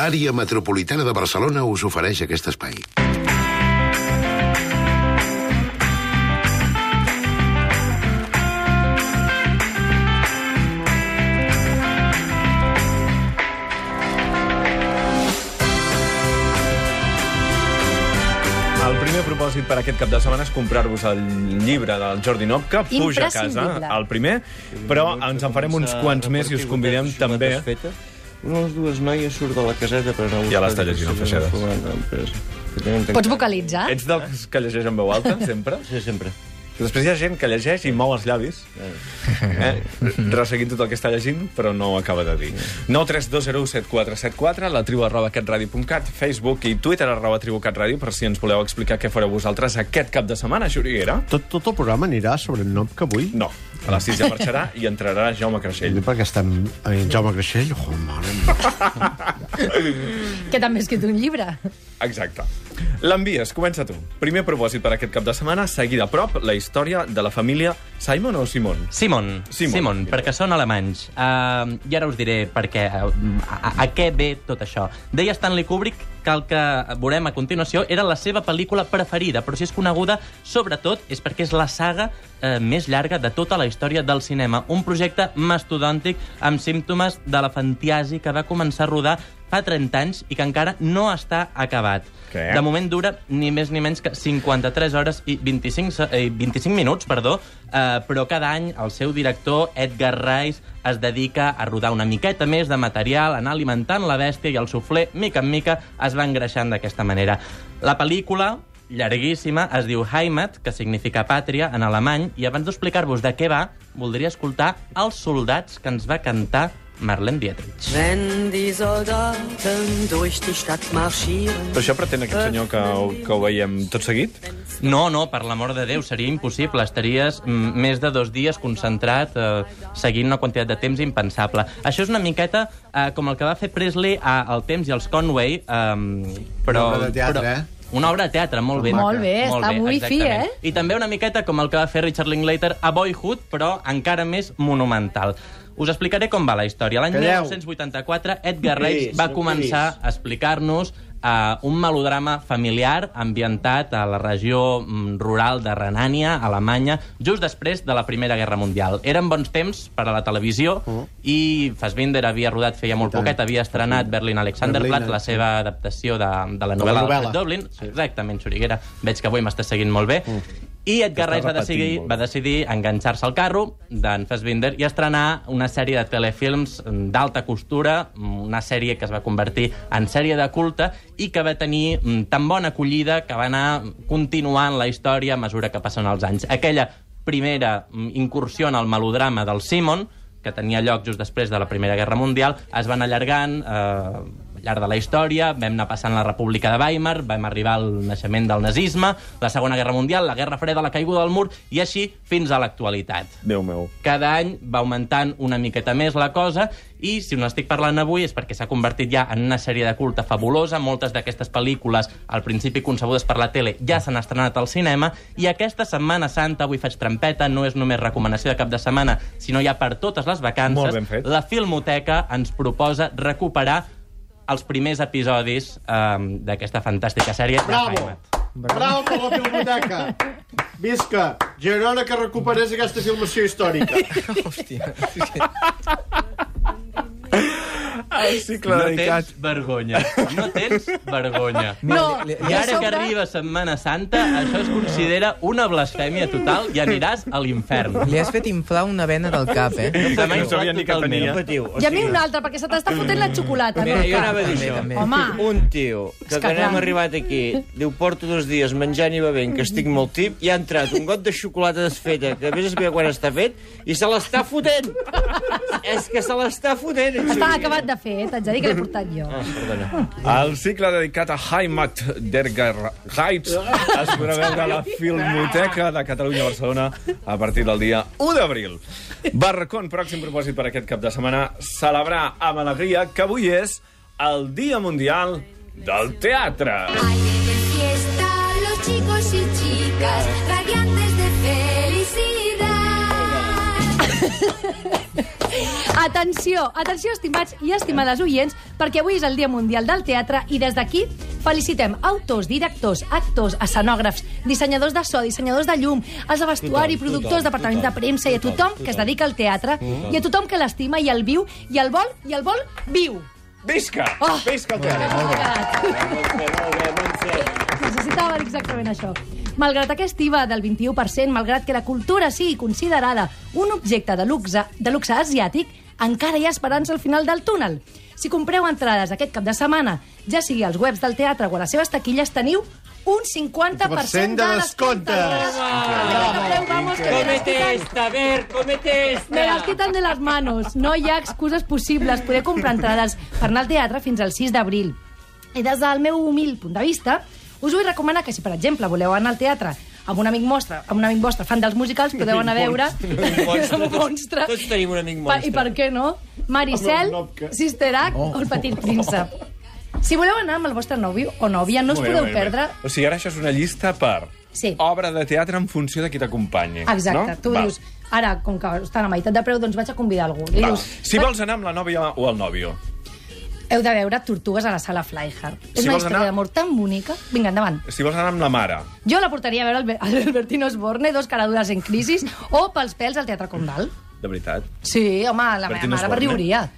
L'àrea metropolitana de Barcelona us ofereix aquest espai. Propòsit per aquest cap de setmana és comprar-vos el llibre del Jordi Nopka, Puja a casa, el primer, però ens en farem uns quants més i us convidem també... Una de les dues noies surt de la caseta per anar a Ja buscar l'està llegint, el tenen Pots vocalitzar? Ets dels que llegeix en veu alta, sempre? Sí, sempre. Després hi ha gent que llegeix i mou els llavis, eh? resseguint tot el que està llegint, però no ho acaba de dir. 932017474, la tribu arroba catradio.cat, Facebook i Twitter arroba tribu catradio, per si ens voleu explicar què fareu vosaltres aquest cap de setmana, Xuriguera. Tot, tot el programa anirà sobre el Nop que avui? No, a les 6 ja marxarà i entrarà Jaume Creixell. Perquè estem... Eh, Jaume Creixell, oh, mare meva. Que també ha escrit un llibre. Exacte. L'envies, comença tu. Primer propòsit per aquest cap de setmana, seguir de prop la història de la família Simon o Simon? Simon, Simon. Simon, perquè són alemanys. Uh, I ara us diré per què, uh, a, a què ve tot això. Deia Stanley Kubrick que el que veurem a continuació era la seva pel·lícula preferida, però si és coneguda, sobretot, és perquè és la saga eh, més llarga de tota la història del cinema. Un projecte mastodòntic amb símptomes de la fantiasi que va començar a rodar fa 30 anys i que encara no està acabat. Què? De moment dura ni més ni menys que 53 hores i 25, se- eh, 25 minuts, perdó, eh, però cada any el seu director, Edgar Rice, es dedica a rodar una miqueta més de material, anar alimentant la bèstia i el suflé, mica en mica, es va engreixant d'aquesta manera. La pel·lícula, llarguíssima, es diu Heimat, que significa pàtria en alemany, i abans d'explicar-vos de què va, voldria escoltar els soldats que ens va cantar Marlene Dietrich. Wenn die Soldaten durch die Stadt marschieren. Per això pretén aquest senyor que, ho- que ho veiem tot seguit? No, no, per l'amor de Déu, seria impossible. Estaries mm, més de dos dies concentrat eh, seguint una quantitat de temps impensable. Això és una miqueta eh, com el que va fer Presley a El Temps i els Conway, eh, però... Una obra de teatre, però, eh? Una obra de teatre, molt bé. Molt bé, està wifi, exactament. eh? I també una miqueta com el que va fer Richard Linklater a Boyhood, però encara més monumental. Us explicaré com va la història. L'any Calleu. 1984, Edgar Rice cridis, va començar a explicar-nos uh, un melodrama familiar ambientat a la regió mm, rural de Renània, Alemanya, just després de la Primera Guerra Mundial. Eren bons temps per a la televisió Uh. i Fassbinder havia rodat feia molt poquet, havia estrenat Berlin Alexanderplatz, la seva adaptació de, de la la novel·la novel·la. de Dublin. Exactament, Xuriguera. Veig que avui m'estàs seguint molt bé. I Edgar Rice va decidir, molt. va decidir enganxar-se al carro d'en Fassbinder i estrenar una sèrie de telefilms d'alta costura, una sèrie que es va convertir en sèrie de culte i que va tenir mm, tan bona acollida que va anar continuant la història a mesura que passen els anys. Aquella primera mm, incursió en el melodrama del Simon, que tenia lloc just després de la Primera Guerra Mundial, es van allargant eh, llarg de la història, vam anar passant la República de Weimar, vam arribar al naixement del nazisme, la Segona Guerra Mundial, la Guerra Freda, la caiguda del mur, i així fins a l'actualitat. Déu meu. Cada any va augmentant una miqueta més la cosa i si no estic parlant avui és perquè s'ha convertit ja en una sèrie de culte fabulosa. Moltes d'aquestes pel·lícules, al principi concebudes per la tele, ja s'han estrenat al cinema i aquesta Setmana Santa, avui faig trampeta, no és només recomanació de cap de setmana, sinó ja per totes les vacances, la Filmoteca ens proposa recuperar els primers episodis um, d'aquesta fantàstica sèrie Bravo! Bravo per la Filmoteca! Visca! Girona que recuperés aquesta filmació històrica. El cicle No dedicat... tens vergonya. No tens vergonya. No, I ara que sobte- arriba Setmana Santa, això es considera una blasfèmia total i aniràs a l'infern. Li has fet inflar una vena del cap, eh? Se m'ha No inflat sabia ni que totalment. tenia. Patiu. O I a mi una altra, perquè se t'està fotent la xocolata. Mira, no? jo anava a dir això. Home, Un tio que, que que n'hem clar. arribat aquí, diu, porto dos dies menjant i bevent, que estic molt tip, i ha entrat un got de xocolata desfeta, que a més es veu quan està fet, i se l'està fotent! És que se l'està fotent! en està acabat de fer, eh? t'haig de dir que l'he portat jo. Ah. El cicle dedicat a Heimat d'Edgar Heights es podrà veure a la Filmoteca de Catalunya a Barcelona a partir del dia 1 d'abril. Barracón, pròxim propòsit per aquest cap de setmana, celebrar amb alegria que avui és el Dia Mundial del Teatre. Los chicos y chicas, radiantes de felicidad. Atenció, atenció, estimats i estimades oients, perquè avui és el Dia Mundial del Teatre i des d'aquí felicitem autors, directors, actors, escenògrafs, dissenyadors de so, dissenyadors de llum, els de vestuari, Tothom, productors, tothom, departament de tothom, premsa i a tothom que es dedica al teatre i a tothom que l'estima i el viu i el vol i el vol viu. Visca! Oh. Visca el teatre! Molt Necessitava dir exactament això. Malgrat aquest IVA del 21%, malgrat que la cultura sigui considerada un objecte de luxe, de luxe asiàtic, encara hi ha esperança al final del túnel. Si compreu entrades aquest cap de setmana, ja sigui als webs del teatre o a les seves taquilles, teniu un 50% de descompte. Comete quitan- esta, a ver, comete esta. me las quitan de las manos. No hi ha excuses possibles. Podeu comprar entrades per anar al teatre fins al 6 d'abril. I des del meu humil punt de vista, us vull recomanar que si, per exemple, voleu anar al teatre amb un amic vostre, amb un amic vostre fan dels musicals, podeu anar a veure... un monstre. Tots tenim un amic monstre. I per què no? Maricel. Sister Act o el Petit Príncep. Si voleu anar amb el vostre nòvio o nòvia, no us bé, podeu bé. perdre... O sigui, ara això és una llista per Sí. obra de teatre en funció de qui t'acompanyi. Exacte, no? tu Val. dius, ara, com que estan a meitat de preu, doncs vaig a convidar algú. Li dius, Si vols anar amb la nòvia o el nòvio, heu de veure Tortugues a la sala Flyhard. És Si una vols història anar- d'amor tan bonica. Vinga, endavant. si vols anar amb la mare, Jo la portaria a veure Albe- Albertino Osborne, dos caradures en crisis, o pels pèls al Teatre Condal. de veritat. Sí, home, la meva Albertino mare per Osborne? riuria.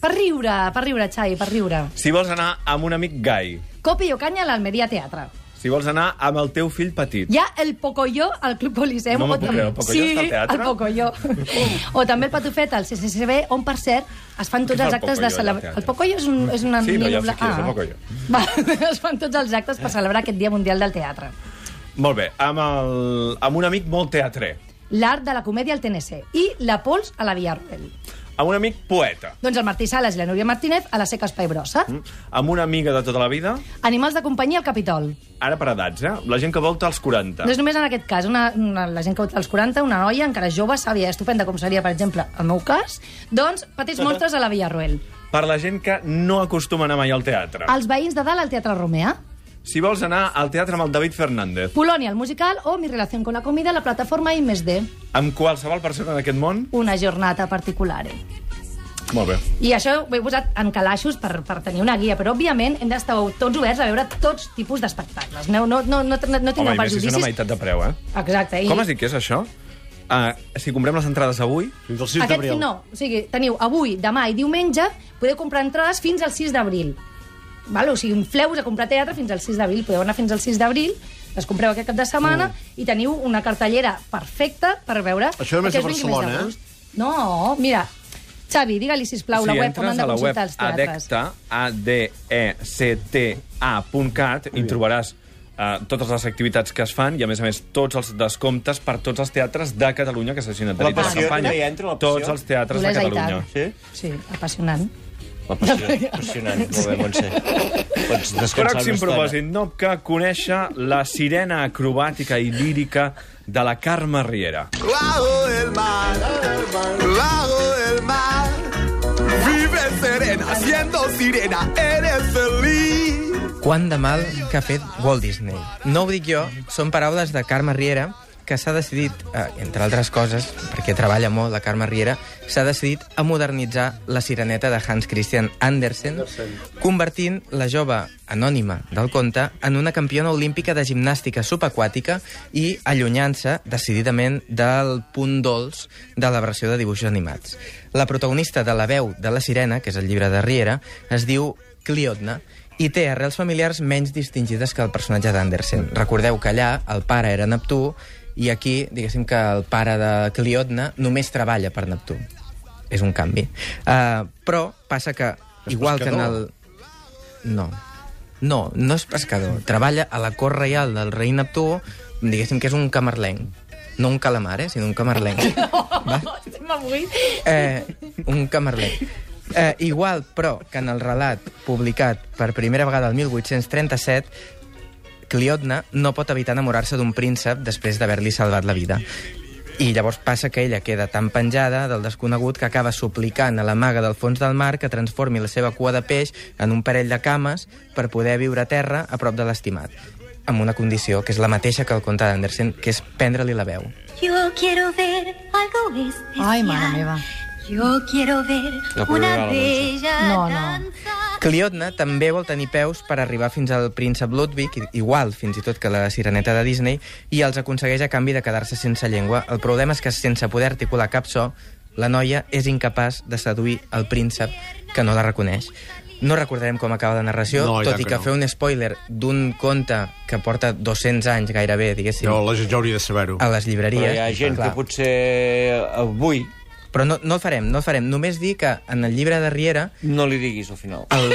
Per riure, per riure, Xavi, per riure. Si vols anar amb un amic gai, Copi o canya a l'Almeria Teatre. Si vols anar amb el teu fill petit, Hi ha el Pocoyo al Club Coliseum. No m'ho puc creure, el Pocoyo sí, està al teatre? el Pocoyo. o també el Patufet al CCCB, on, per cert, es fan tots els el actes de teatre? El Pocoyo és, un, és una... Sí, no, ja nino sé qui és, el Pocoyo. Va, es fan tots els actes per celebrar aquest Dia Mundial del Teatre. molt bé, amb, el, amb un amic molt teatrer, L'art de la comèdia al TNC i la Pols a la Villarroel. Amb un amic poeta, Doncs el Martí Sales i la Núria Martínez a la Seca Espai Brossa. Mm. amb una amiga de tota la vida, Animals de companyia al Capitol. ara per edats, eh? La gent que volta als 40. No és només en aquest cas, una, una, la gent que vota als 40, una noia encara jove, sàvia, estupenda, com seria, per exemple, el meu cas, doncs, petits monstres a la Villarroel. Per la gent que no acostuma a anar mai al teatre. Els veïns de dalt al Teatre Romea. Si vols anar al teatre amb el David Fernández, Polònia, el musical, o Mi relació con la comida, la plataforma I més D. amb qualsevol persona d'aquest món, Una jornada particular. molt bé. I això ho he posat en calaixos per, per tenir una guia, però òbviament hem d'estar tots oberts a veure tots tipus d'espectacles. No, no, no, no, no tingueu Home, prejudicis. són a meitat de preu, eh? Exacte. I Com has dit que és això? Uh, si comprem les entrades avui, Fins al 6 Aquest, d'abril. no, o sigui, teniu avui, demà i diumenge, podeu comprar entrades fins al 6 d'abril. Val? O sigui, infleu-vos a comprar teatre fins al 6 d'abril. Podeu anar fins al 6 d'abril, les compreu aquest cap de setmana Mm. i teniu una cartellera perfecta per veure... Això només que a Barcelona, eh? No, mira, Xavi, digue-li, sisplau, si la web on han de a la web consultar els teatres. adecta, a d e c t a.cat, hi trobaràs uh, totes les activitats que es fan i, a més a més, tots els descomptes per tots els teatres de Catalunya que s'hagin adherit a la passió, campanya. Tots els teatres de i Catalunya. Sí? Sí, apassionant. La passió, apassionant. Molt bé, Montse. Pots descansar Pròxim propòsit, Nopca, conèixer la sirena acrobàtica i lírica de la Carme Riera. Bajo el mar, bajo el mar, vive serena, siendo sirena, eres feliz. Quant de mal que ha fet Walt Disney. No ho dic jo, són paraules de Carme Riera, que s'ha decidit, eh, entre altres coses, perquè treballa molt la Carme Riera, s'ha decidit a modernitzar la sireneta de Hans Christian Andersen, convertint la jove anònima del conte en una campiona olímpica de gimnàstica subaquàtica i allunyant-se decididament del punt dolç de la versió de dibuixos animats. La protagonista de La veu de la sirena, que és el llibre de Riera, es diu Cliodna, i té arrels familiars menys distingides que el personatge d'Andersen. Recordeu que allà el pare era Neptú i aquí, diguéssim que el pare de Cliodna només treballa per Neptú. És un canvi. Uh, però passa que, És igual que en el... pescador. No. No, no és pescador. Treballa a la cort reial del rei Neptú, diguéssim que és un camarlenc. No un calamar, eh, sinó un camarlenc. Estem avui... Eh, un camarlenc. Eh, igual, però, que en el relat publicat per primera vegada el 1837, Cliodna no pot evitar enamorar-se d'un príncep després d'haver-li salvat la vida. I llavors passa que ella queda tan penjada del desconegut que acaba suplicant a la maga del fons del mar que transformi la seva cua de peix en un parell de cames per poder viure a terra a prop de l'estimat amb una condició que és la mateixa que el conte d'Andersen, que és prendre-li la veu. Yo quiero ver algo especial. Ai, mare meva. Yo quiero ver una bella No, no. danza. Cliodna també vol tenir peus per arribar fins al príncep Ludwig, igual fins i tot que la sireneta de Disney, i els aconsegueix a canvi de quedar-se sense llengua. El problema és que sense poder articular cap so, la noia és incapaç de seduir el príncep que no la reconeix. No recordarem com acaba la narració, No, tot i que que no. fer un spoiler d'un conte que porta 200 anys gairebé, diguéssim, No, la gent ja hauria de saber-ho. a les llibreries. Però hi ha gent Clar. que potser avui Però no, no el farem, no el farem. Només dir que en el llibre de Riera no li diguis al final. El...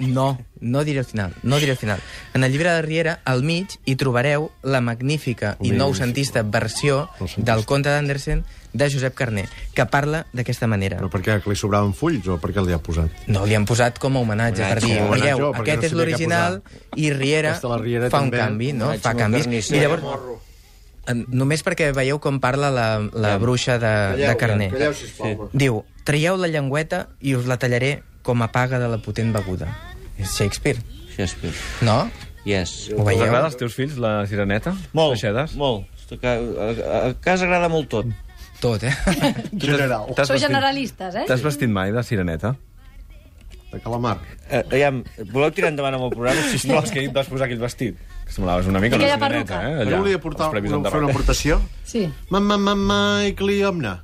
No, no diré el final, no diré el final. En el llibre de Riera, al mig, hi trobareu la magnífica i noucentista versió del conte d'Andersen de Josep Carné, que parla d'aquesta manera. Però per què? Que li sobraven fulls o per què li ha posat? No, li han posat com a homenatge, per dir, homenatge, mireu, aquest no és l'original i Riera Riera fa un també. canvi, no? Homenatge Fa canvis. I llavors, en- només perquè veieu com parla la, la bruixa de, de Carné. Calleu, sisplau. Diu, traieu la llengüeta i us la tallaré com a paga de la potent beguda. És Shakespeare, Shakespeare. no? Yes. Ho Us veieu? agrada als teus fills la sireneta? Molt, Baixedes? molt. A, a, a casa agrada molt tot. Tot, eh? General. Sou vestit- generalistes, eh? T'has vestit mai de sireneta? De calamar. Eh, aviam, voleu tirar endavant amb el programa, No, sisplau? és que vas posar aquell vestit. Que semblaves una mica I una aquella perruca. eh? Allà, volia portar, fer una aportació? Sí. Mamma, mamma, i cliomna.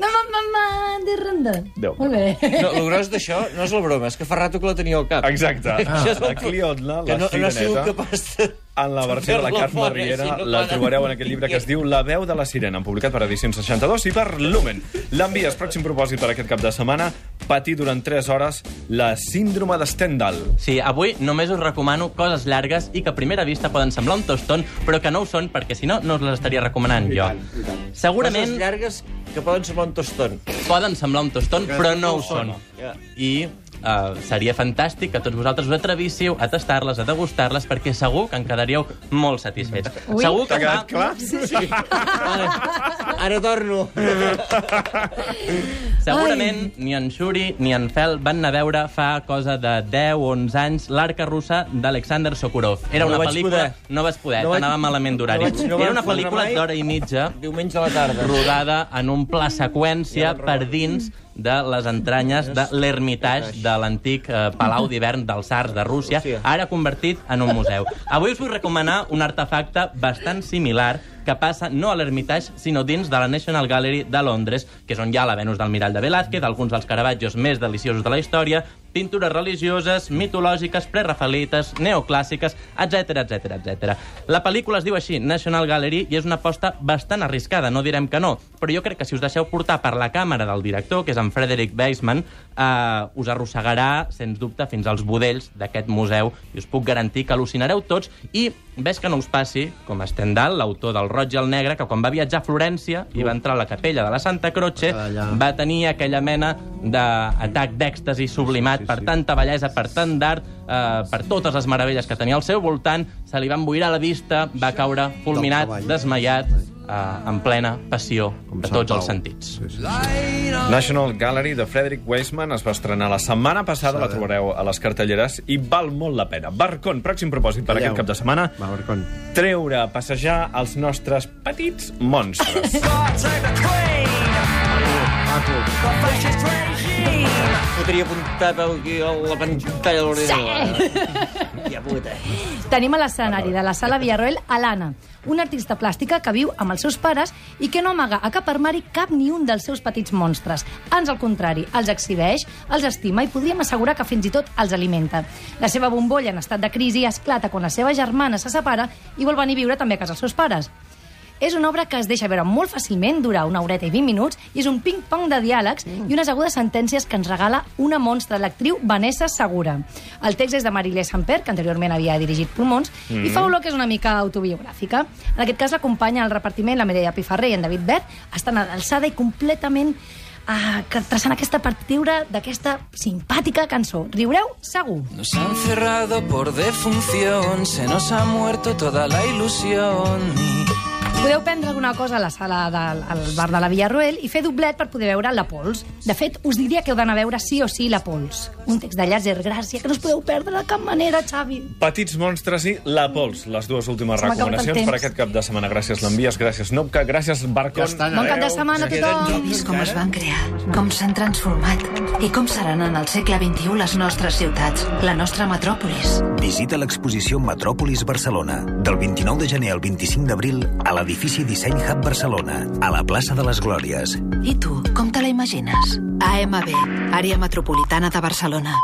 Mamà, mamà, de ronda. Déu. Molt bé. No, el gros d'això no és la broma, és que fa rato que la tenia al cap. Exacte. Això és el La Cliodna, que la no, no ha sigut sireneta, capaç de... en la versió de la Carme Riera, si no la trobareu en aquest llibre que es diu La veu de la sirena, publicat per Edicions 62 i per Lumen. L'envies, pròxim propòsit per aquest cap de setmana, patir durant 3 hores la síndrome de Stendhal. Sí, avui només us recomano coses llargues i que a primera vista poden semblar un toston, però que no ho són, perquè si no, no us les estaria recomanant jo. Segurament Coses llargues que poden semblar un toston. poden semblar un toston, però no ho són. I uh, seria fantàstic que tots vosaltres us atrevíssiu a tastar-les, a degustar-les, perquè segur que en quedaríeu molt satisfets. Ui. Segur T'ha que quedat clar? Ara, ara torno. Segurament ni en Shuri ni en Fel van anar a veure fa cosa de 10 o 11 anys l'arca russa d'Alexander Sokurov. Era No una vaig pel·lícula... poder. No vas poder, No vaig- t'anava malament d'horari. no vaig- no Era vaig una pel·lícula d'hora i mitja Diumenge a la tarda. rodada en un pla seqüència per dins de les entranyes de l'Hermitage de l'antic eh, Palau d'hivern dels Sars de Rússia, Rússia. ara convertit en un museu. Avui us vull recomanar un artefacte bastant similar que passa no a l'Hermitage, sinó dins de la National Gallery de Londres, que és on hi ha la Venus del Mirall de Velázquez, alguns dels Caravaggios més deliciosos de la història, pintures religioses, mitològiques, prerafalites, neoclàssiques, etc etc etc. La pel·lícula es diu així, National Gallery, i és una aposta bastant arriscada, no direm que no, però jo crec que si us deixeu portar per la càmera del director, que és en Frederick Baseman, eh, us arrossegarà, sens dubte, fins als budells d'aquest museu, i us puc garantir que al·lucinareu tots, i ves que no us passi, com Stendhal, l'autor del Roig i el Negre, que quan va viatjar a Florència i va entrar a la capella de la Santa Croce, va tenir aquella mena d'atac d'èxtasi sublimat per tanta bellesa, per tant d'art, eh, per totes les meravelles que tenia al seu voltant, se li va emboirar la vista, va caure fulminat, desmaiat, eh, en plena passió Com de tots els sentits. Sí, sí. National Gallery de Frederick Weisman es va estrenar la setmana passada, la trobareu a les cartelleres i val molt la pena. Barcon, pròxim propòsit per Calleu. aquest cap de setmana, Va, Marcon. treure, passejar els nostres petits monstres. Ho tenia apuntat aquí a la pantalla de l'ordinador. Ja puta. Tenim a l'escenari de la Sala Villarroel a l'Anna, una artista plàstica que viu amb els seus pares i que no amaga a cap armari cap ni un dels seus petits monstres. Ans al contrari, els exhibeix, els estima i podríem assegurar que fins i tot els alimenta. La seva bombolla en estat de crisi esclata quan la seva germana se separa i vol venir a viure també a casa els seus pares. És una obra que es deixa veure molt fàcilment, dura una horeta i 20 minuts, i és un ping-pong de diàlegs i unes agudes sentències que ens regala una monstra, l'actriu Vanessa Segura. El text és de Marilé Samper, que anteriorment havia dirigit Pulmons, mm. i fa olor que és una mica autobiogràfica. En aquest cas l'acompanya al repartiment la Mireia Pifarré i en David Bert, estan a l'alçada i completament uh, traçant aquesta partitura d'aquesta simpàtica cançó. Riureu segur. Nos han cerrado por defunción, se nos ha muerto toda la ilusión y Podeu prendre alguna cosa a la sala del al bar de la Villarroel i fer doblet per poder veure La Pols. De fet, us diria que heu d'anar a veure sí o sí La Pols. Un text de Llàzer Gràcia que no us podeu perdre de cap manera, Xavi. Petits monstres i La Pols, les dues últimes Se recomanacions per aquest cap de setmana. Gràcies, l'envies, gràcies, Nopca, gràcies, Barcon. Ja Bon cap de setmana a tothom. He vist com es van crear, com s'han transformat i com seran en el segle XXI les nostres ciutats, la nostra metròpolis. Visita l'exposició Metròpolis Barcelona, del 29 de gener al 25 d'abril a l'edifici Disseny Hub Barcelona, a la plaça de les Glòries. I tu, com te la imagines? AMB, Àrea Metropolitana de Barcelona.